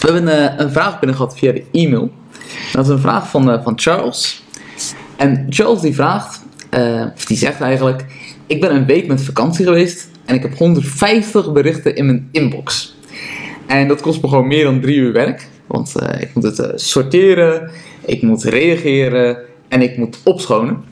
We hebben een, een vraag binnen gehad via de e-mail. Dat is een vraag van, eh, van Charles. En Charles die vraagt, eh, of die zegt eigenlijk: Ik ben een week met vakantie geweest en ik heb 150 berichten in mijn inbox. En dat kost me gewoon meer dan drie uur werk. Want eh, ik moet het eh, sorteren, ik moet reageren en ik moet opschonen.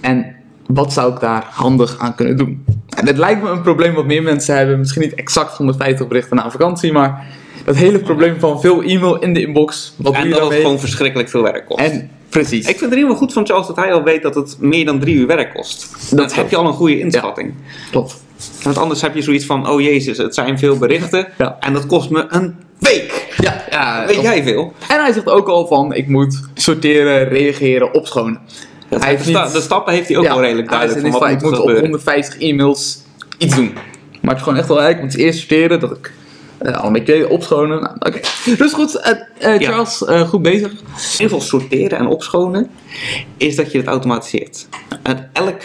En wat zou ik daar handig aan kunnen doen? En het lijkt me een probleem wat meer mensen hebben. Misschien niet exact 150 berichten na vakantie, maar dat hele probleem van veel e-mail in de inbox. Wat En dat het gewoon verschrikkelijk veel werk kost. En precies. Ik vind het geval goed van Charles dat hij al weet dat het meer dan drie uur werk kost. Dat klopt. heb je al een goede inschatting. Klopt. Want anders heb je zoiets van, oh jezus, het zijn veel berichten. Ja. En dat kost me een week. Ja, ja. Weet jij veel? En hij zegt ook al van, ik moet sorteren, reageren, opschonen. Hij Hij heeft de, sta- niet- de stappen heeft hij ook wel redelijk hij duidelijk. zegt Van van, moet ik moet op gebeuren. 150 e-mails iets doen. Maar het is gewoon echt wel, ik moet eerst sorteren, dat ik eh, al een beetje opschonen. Nou, Oké, dus goed, eh, eh, Ja. Charles, eh, goed bezig. In ieder geval sorteren en opschonen, is dat je het automatiseert. En elk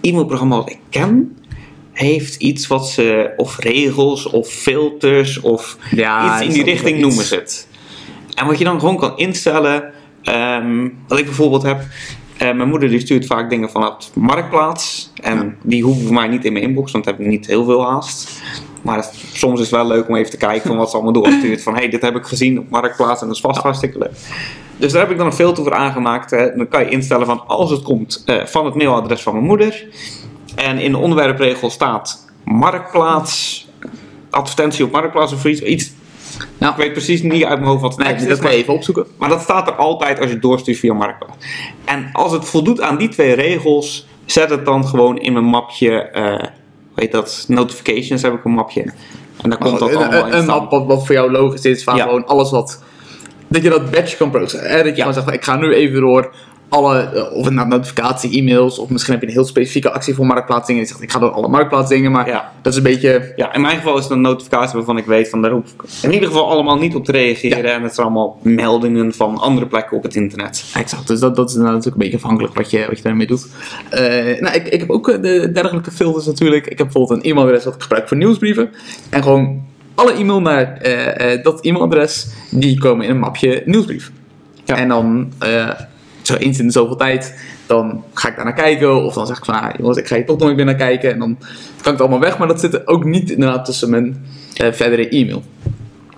e-mailprogramma wat ik ken, heeft iets wat ze, of regels, of filters, of Ja, iets in die richting noemen ze het. En wat je dan gewoon kan instellen, ehm, wat ik bijvoorbeeld heb, eh, mijn moeder die stuurt vaak dingen vanaf Marktplaats. En die hoeven voor mij niet in mijn inbox, want ik heb niet heel veel haast. Maar het- soms is het wel leuk om even te kijken van wat ze allemaal doorstuurt. Van hey, dit heb ik gezien op Marktplaats en dat is vast hartstikke leuk. Dus daar heb ik dan een filter voor aangemaakt. Hè. Dan kan je instellen van als het komt eh, van het mailadres van mijn moeder. En in de onderwerpregel staat Marktplaats, advertentie op Marktplaats of iets. Ja. Ik weet precies niet uit mijn hoofd wat het Nee, tekst dat is, kan je even opzoeken. maar dat staat er altijd als je doorstuurt via Marktplaats. En als het voldoet aan die twee regels, zet het dan gewoon in mijn mapje, eh heet dat, notifications heb ik een mapje. En daar komt dat een, allemaal een, in een staan. map wat, wat voor jou logisch is, van Ja. gewoon alles wat... Dat je dat batch kan processen. Hè? Dat je Ja. gewoon zegt, van, ik ga nu even door alle, eh, of het nou notificatie, e-mails, of misschien heb je een heel specifieke actie voor marktplaatsdingen. Je zegt, ik ga door alle marktplaatsdingen, maar Ja. dat is een beetje... Ja, in mijn geval is het een notificatie waarvan ik weet van daar hoef ik in ieder geval allemaal niet op te reageren. En het zijn allemaal meldingen van andere plekken op het internet. Exact, dus dat, dat is natuurlijk een beetje afhankelijk wat je, wat je daarmee doet. Eh, nou, ik, ik heb ook eh, de dergelijke filters natuurlijk. Ik heb bijvoorbeeld een e-mailadres dat ik gebruik voor nieuwsbrieven. En gewoon alle e-mail naar dat e-mailadres, die komen in een mapje nieuwsbrief. Ja. En dan, zo eens in zoveel tijd, dan ga ik daar naar kijken. Of dan zeg ik van, ah, jongens, ik ga hier toch nog een keer naar kijken. En dan kan het allemaal weg, maar dat zit er ook niet inderdaad tussen mijn eh, verdere e-mail.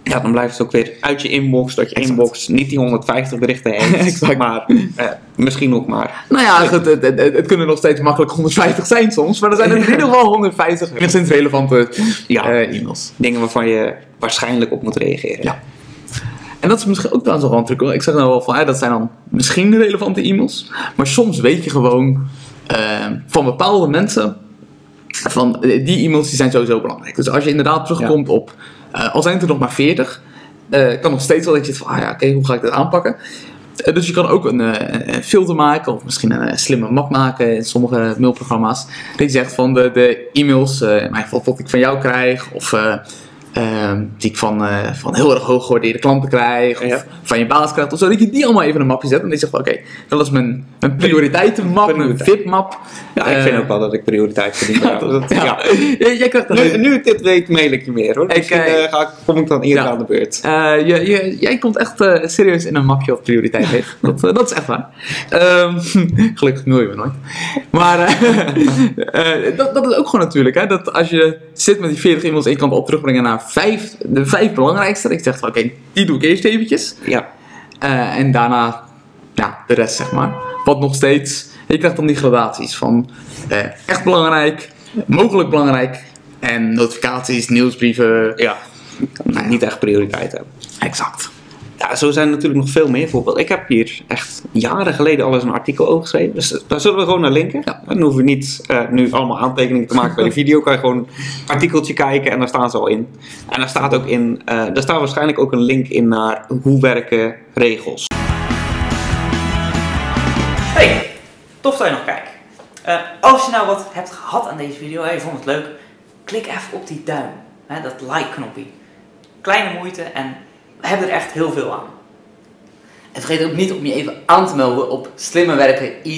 Ja, dan blijft het ook weer uit je inbox, dat je Exact. inbox niet die 150 berichten heeft. Maar eh, misschien nog maar. Nou ja, goed, het, het, kunnen nog steeds makkelijk 150 zijn soms, maar er zijn er in ieder geval 150 enigszins relevante Ja. eh, e-mails. Dingen waarvan je waarschijnlijk op moet reageren. Ja. En dat is misschien ook wel een truc. hoor. Ik zeg nou wel van, dat zijn dan misschien relevante e-mails, maar soms weet je gewoon eh, van bepaalde mensen, van eh, die e-mails die zijn sowieso belangrijk. Dus als je inderdaad terugkomt op, eh, al zijn het er nog maar 40, eh, kan nog steeds wel dat je zit van, ah ja, oké, hoe ga ik dit aanpakken? Dus je kan ook een, een filter maken of misschien een slimme map maken in sommige mailprogramma's. Dat je zegt van de, de e-mails, in mijn geval wat ik van jou krijg, of eh, ehm, die ik van, eh, van heel erg hoog gewaardeerde klanten krijg, of Ja. van je baas krijgt, of zo. Dat je die allemaal even in een mapje zet en je zegt van oké, dat is mijn, mijn prioriteitenmap, mijn. VIP-map. Ja, ik Eh, vind ook wel dat ik prioriteit verdien. Ja, dat- ja. Jij- krijgt Nu, nu ik dit weet, mail ik je meer hoor. Ik, Misschien eh, eh, ga ik, kom ik dan eerder aan de beurt. Eh, je, je, jij komt echt eh, serieus in een mapje wat prioriteit heeft. Dat, eh, dat is echt waar. Ehm, gelukkig me nooit. Maar eh, eh, dat, dat is ook gewoon natuurlijk. Hè, dat als je zit met die 40 e-mails en je kan het al terugbrengen naar vijf, de vijf belangrijkste. Zegt van oké, die doe ik eerst eventjes. Ja. Eh, en daarna ja, de rest zeg maar. Wat nog steeds, je krijgt dan die gradaties van eh, echt belangrijk, mogelijk belangrijk. En notificaties, nieuwsbrieven. ja. Nou ja. Niet echt prioriteit hebben. Exact. Ja, zo zijn er natuurlijk nog veel meer voorbeelden. Ik heb hier echt jaren geleden al eens een artikel over geschreven. Dus daar zullen we gewoon naar linken. Ja. Dan hoeven we niet eh, nu allemaal aantekeningen te maken bij de video. Kan je gewoon een artikeltje kijken en daar staan ze al in. En daar staat ook in, eh daar staat waarschijnlijk ook een link in naar hoe werken regels. Hey, tof dat je nog kijkt. Eh, als je nou wat hebt gehad aan deze video en je vond het leuk, klik even op die duim, hè, dat like-knopje. Kleine moeite en hebben er echt heel veel aan. En vergeet ook niet om je even aan te melden op Slimme Werken Easy.